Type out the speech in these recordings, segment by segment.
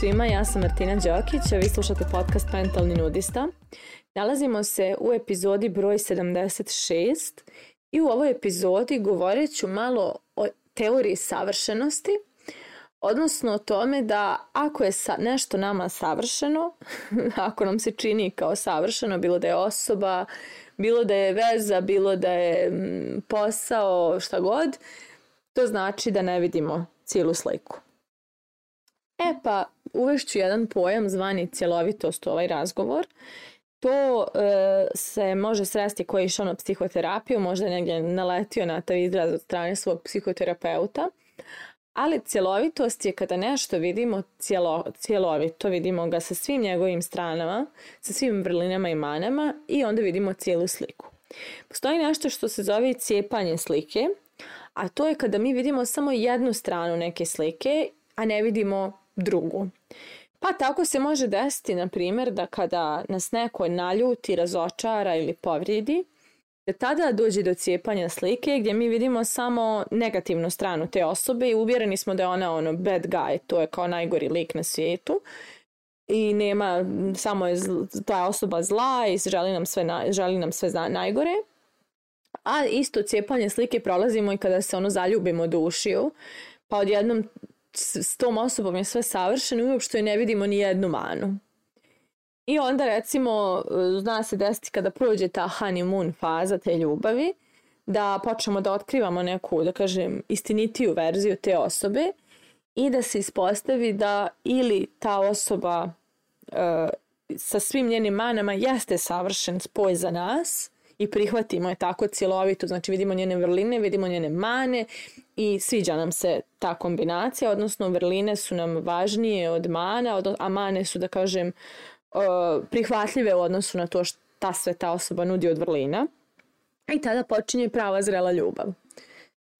svima, ja sam Martina Đokić, a vi slušate podcast Mentalni nudista. Nalazimo se u epizodi broj 76 i u ovoj epizodi govorit ću malo o teoriji savršenosti, odnosno o tome da ako je nešto nama savršeno, ako nam se čini kao savršeno, bilo da je osoba, bilo da je veza, bilo da je posao, šta god, to znači da ne vidimo cijelu sliku. E pa, uvešću jedan pojam zvani cjelovitost u ovaj razgovor. To e, se može sresti koji je išao na psihoterapiju, možda je negdje naletio na taj izraz od strane svog psihoterapeuta, ali cjelovitost je kada nešto vidimo cjelo, cjelovito, vidimo ga sa svim njegovim stranama, sa svim vrlinama i manama i onda vidimo cijelu sliku. Postoji nešto što se zove cijepanje slike, a to je kada mi vidimo samo jednu stranu neke slike, a ne vidimo drugu. Pa tako se može desiti, na primjer, da kada nas neko naljuti, razočara ili povrijedi, da tada dođe do cijepanja slike gdje mi vidimo samo negativnu stranu te osobe i uvjereni smo da je ona ono bad guy, to je kao najgori lik na svijetu i nema, samo je ta osoba zla i želi nam sve, na, želi nam sve za, najgore. A isto cijepanje slike prolazimo i kada se ono zaljubimo dušiju, pa odjednom s tom osobom je sve savršeno i uopšte ne vidimo ni jednu manu. I onda recimo zna se desiti kada prođe ta honeymoon faza te ljubavi da počnemo da otkrivamo neku, da kažem, istinitiju verziju te osobe i da se ispostavi da ili ta osoba e, sa svim njenim manama jeste savršen spoj za nas – i prihvatimo je tako cjelovito, znači vidimo njene vrline, vidimo njene mane i sviđa nam se ta kombinacija, odnosno vrline su nam važnije od mana, a mane su da kažem prihvatljive u odnosu na to šta sve ta osoba nudi od vrlina. I tada počinje prava zrela ljubav.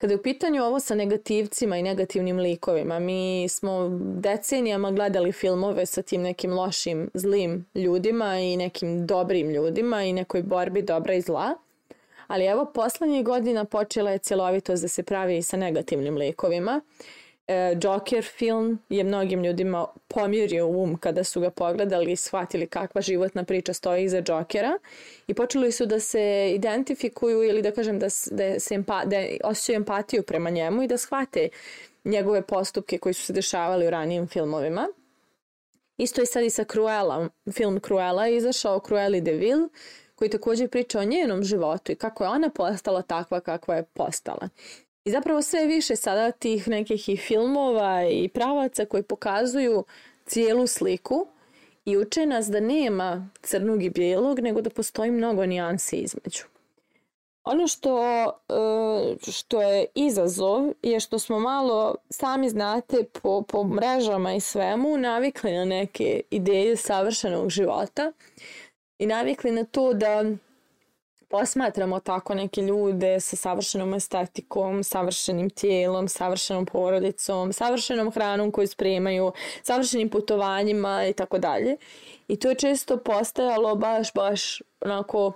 Kada je u pitanju ovo sa negativcima i negativnim likovima, mi smo decenijama gledali filmove sa tim nekim lošim, zlim ljudima i nekim dobrim ljudima i nekoj borbi dobra i zla. Ali evo, poslednjih godina počela je celovitost da se pravi i sa negativnim likovima E, Joker film je mnogim ljudima pomirio um kada su ga pogledali i shvatili kakva životna priča stoji iza Jokera i počeli su da se identifikuju ili da kažem da, da, se empa, da osjećaju empatiju prema njemu i da shvate njegove postupke koji su se dešavali u ranijim filmovima. Isto je sad i sa Cruella, film Cruella je izašao, Cruella de Vil, koji takođe priča o njenom životu i kako je ona postala takva kakva je postala. I zapravo sve više sada tih nekih i filmova i pravaca koji pokazuju cijelu sliku i uče nas da nema crnog i bijelog, nego da postoji mnogo nijansi između. Ono što, e, što je izazov je što smo malo, sami znate, po, po mrežama i svemu navikli na neke ideje savršenog života i navikli na to da posmatramo tako neke ljude sa savršenom estetikom, savršenim tijelom, savršenom porodicom, savršenom hranom koju spremaju, savršenim putovanjima i tako dalje. I to je često postajalo baš, baš onako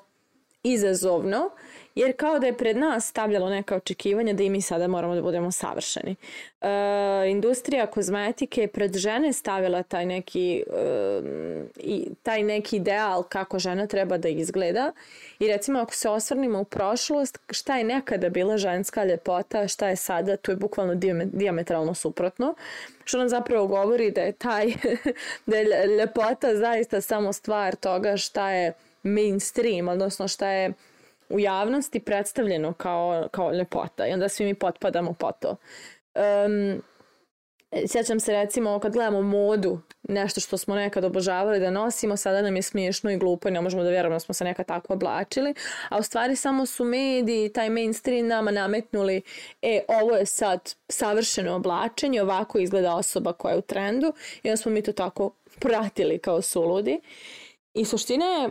izazovno jer kao da je pred nas stavljalo neka očekivanja da i mi sada moramo da budemo savršeni. E, industrija kozmetike je pred žene stavila taj neki, e, i, taj neki ideal kako žena treba da izgleda i recimo ako se osvrnimo u prošlost, šta je nekada bila ženska ljepota, šta je sada, to je bukvalno diametralno suprotno, što nam zapravo govori da je taj, da je ljepota zaista samo stvar toga šta je mainstream, odnosno šta je u javnosti predstavljeno kao, kao lepota i onda svi mi potpadamo po to. Um, sjećam se recimo kad gledamo modu, nešto što smo nekad obožavali da nosimo, sada nam je smiješno i glupo i ne možemo da vjerujemo da smo se nekad tako oblačili, a u stvari samo su mediji, taj mainstream nama nametnuli e, ovo je sad savršeno oblačenje, ovako izgleda osoba koja je u trendu i onda smo mi to tako pratili kao suludi. I suština je,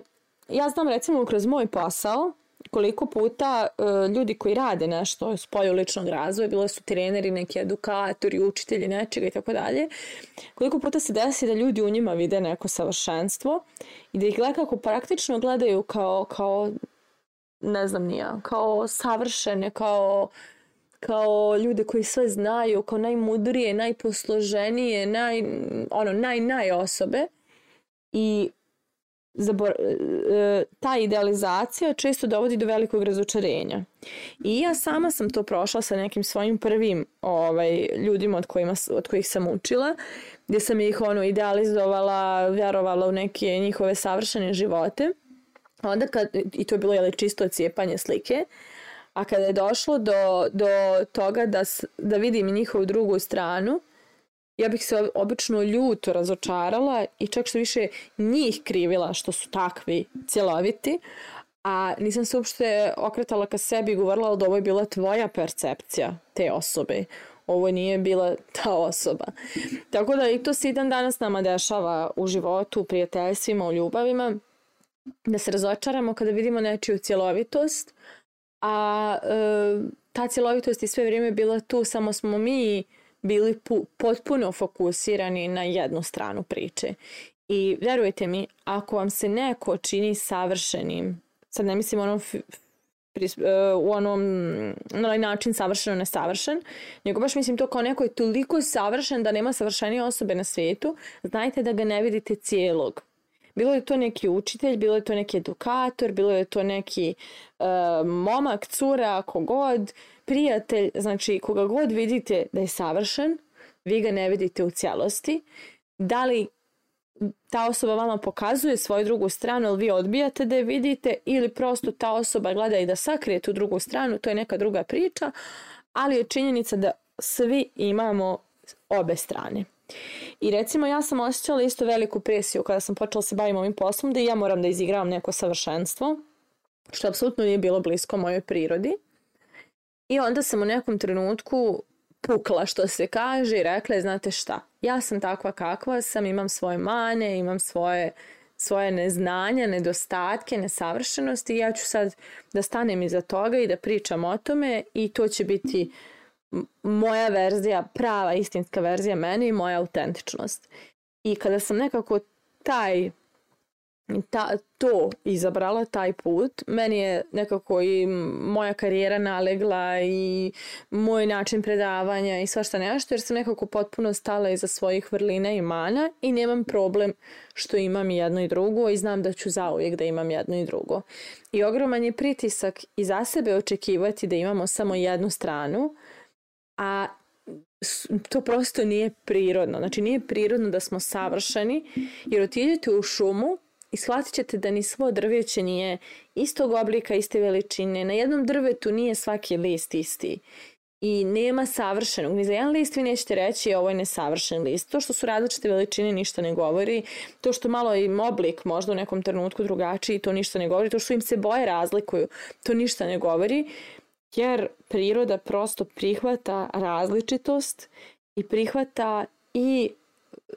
ja znam recimo kroz moj posao, koliko puta uh, ljudi koji rade nešto spoju ličnog razvoja, bilo su treneri, neki edukatori, učitelji, nečega i tako dalje, koliko puta se desi da ljudi u njima vide neko savršenstvo i da ih nekako praktično gledaju kao, kao ne znam nija, kao savršene, kao kao ljude koji sve znaju, kao najmudrije, najposloženije, naj, ono, naj, naj osobe. I zabor, e, e, ta idealizacija često dovodi do velikog razočarenja. I ja sama sam to prošla sa nekim svojim prvim ovaj, ljudima od, kojima, od kojih sam učila, gde sam ih ono, idealizovala, vjerovala u neke njihove savršene živote. Onda kad, i to je bilo jeli, čisto cijepanje slike, a kada je došlo do, do toga da, da vidim njihovu drugu stranu, ja bih se obično ljuto razočarala i čak što više njih krivila što su takvi cjeloviti, a nisam se uopšte okretala ka sebi i govorila da ovo je bila tvoja percepcija te osobe. Ovo nije bila ta osoba. Tako da i to se i dan danas nama dešava u životu, u prijateljstvima, u ljubavima, da se razočaramo kada vidimo nečiju cjelovitost, a e, ta cjelovitost je sve vrijeme bila tu, samo smo mi uh, bili pu, potpuno fokusirani na jednu stranu priče. I verujte mi, ako vam se neko čini savršenim, sad ne mislim onom e, u onom na onaj način savršeno nesavršen, nego baš mislim to kao neko je toliko savršen da nema savršenije osobe na svijetu, znajte da ga ne vidite cijelog. Bilo je to neki učitelj, bilo je to neki edukator, bilo je to neki uh, momak, cura, kogod, prijatelj, znači koga god vidite da je savršen, vi ga ne vidite u cijelosti. Da li ta osoba vama pokazuje svoju drugu stranu, ali vi odbijate da je vidite ili prosto ta osoba gleda i da sakrije tu drugu stranu, to je neka druga priča, ali je činjenica da svi imamo obe strane. I recimo ja sam osjećala isto veliku presiju kada sam počela da se bavim ovim poslom da ja moram da izigravam neko savršenstvo, što apsolutno nije bilo blisko mojoj prirodi. I onda sam u nekom trenutku pukla što se kaže i rekla je znate šta, ja sam takva kakva sam, imam svoje mane, imam svoje svoje neznanja, nedostatke, nesavršenosti i ja ću sad da stanem iza toga i da pričam o tome i to će biti uh, moja verzija, prava istinska verzija mene i moja autentičnost. I kada sam nekako taj ta, to izabrala, taj put, meni je nekako i moja karijera nalegla i moj način predavanja i svašta nešto, jer sam nekako potpuno stala iza svojih vrline i mana i nemam problem što imam jedno i drugo i znam da ću zauvijek da imam jedno i drugo. I ogroman je pritisak i za sebe očekivati da imamo samo jednu stranu, a to prosto nije prirodno. Znači nije prirodno da smo savršeni, jer otiđete u šumu i shvatit ćete da ni svo drveće nije istog oblika, iste veličine. Na jednom drvetu nije svaki list isti. I nema savršenog. Ni za jedan list vi nećete reći ovo je nesavršen list. To što su različite veličine ništa ne govori. To što malo im oblik možda u nekom trenutku drugačiji to ništa ne govori. To što im se boje razlikuju to ništa ne govori jer priroda prosto prihvata različitost i prihvata i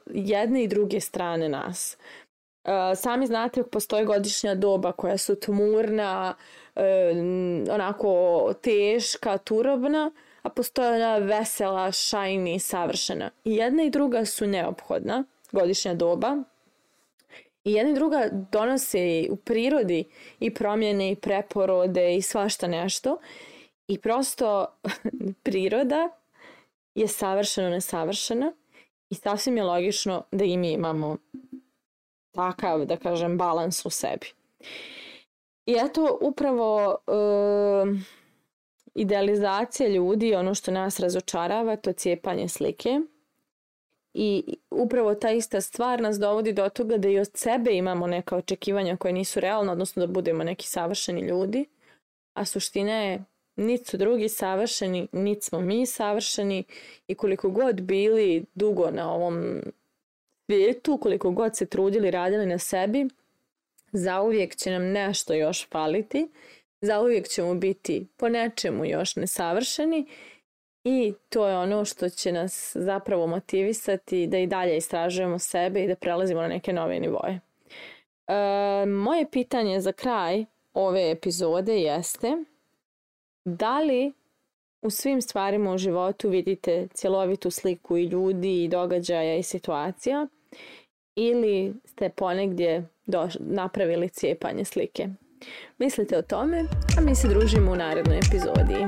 jedne i druge strane nas. E, sami znate postoji godišnja doba koja su tmurna, e, onako teška, turobna, a postoje ona vesela, šajni, savršena. I jedna i druga su neophodna, godišnja doba, i jedna i druga donose u prirodi i promjene i preporode i svašta nešto. I prosto priroda je savršeno nesavršena i sasvim je logično da i mi imamo takav, da kažem, balans u sebi. I eto, upravo e, idealizacija ljudi, ono što nas razočarava, to cijepanje slike. I upravo ta ista stvar nas dovodi do toga da i od sebe imamo neka očekivanja koje nisu realna, odnosno da budemo neki savršeni ljudi. A suština je niti su drugi savršeni, niti smo mi savršeni i koliko god bili dugo na ovom svijetu, koliko god se trudili, radili na sebi, zauvijek će nam nešto još faliti, zauvijek ćemo biti po nečemu još nesavršeni i to je ono što će nas zapravo motivisati da i dalje istražujemo sebe i da prelazimo na neke nove nivoje. E, moje pitanje za kraj ove epizode jeste Da li u svim stvarima u životu vidite cjelovitu sliku i ljudi i događaja i situacija ili ste ponegdje doš napravili cijepanje slike? Mislite o tome, a mi se družimo u narednoj epizodiji.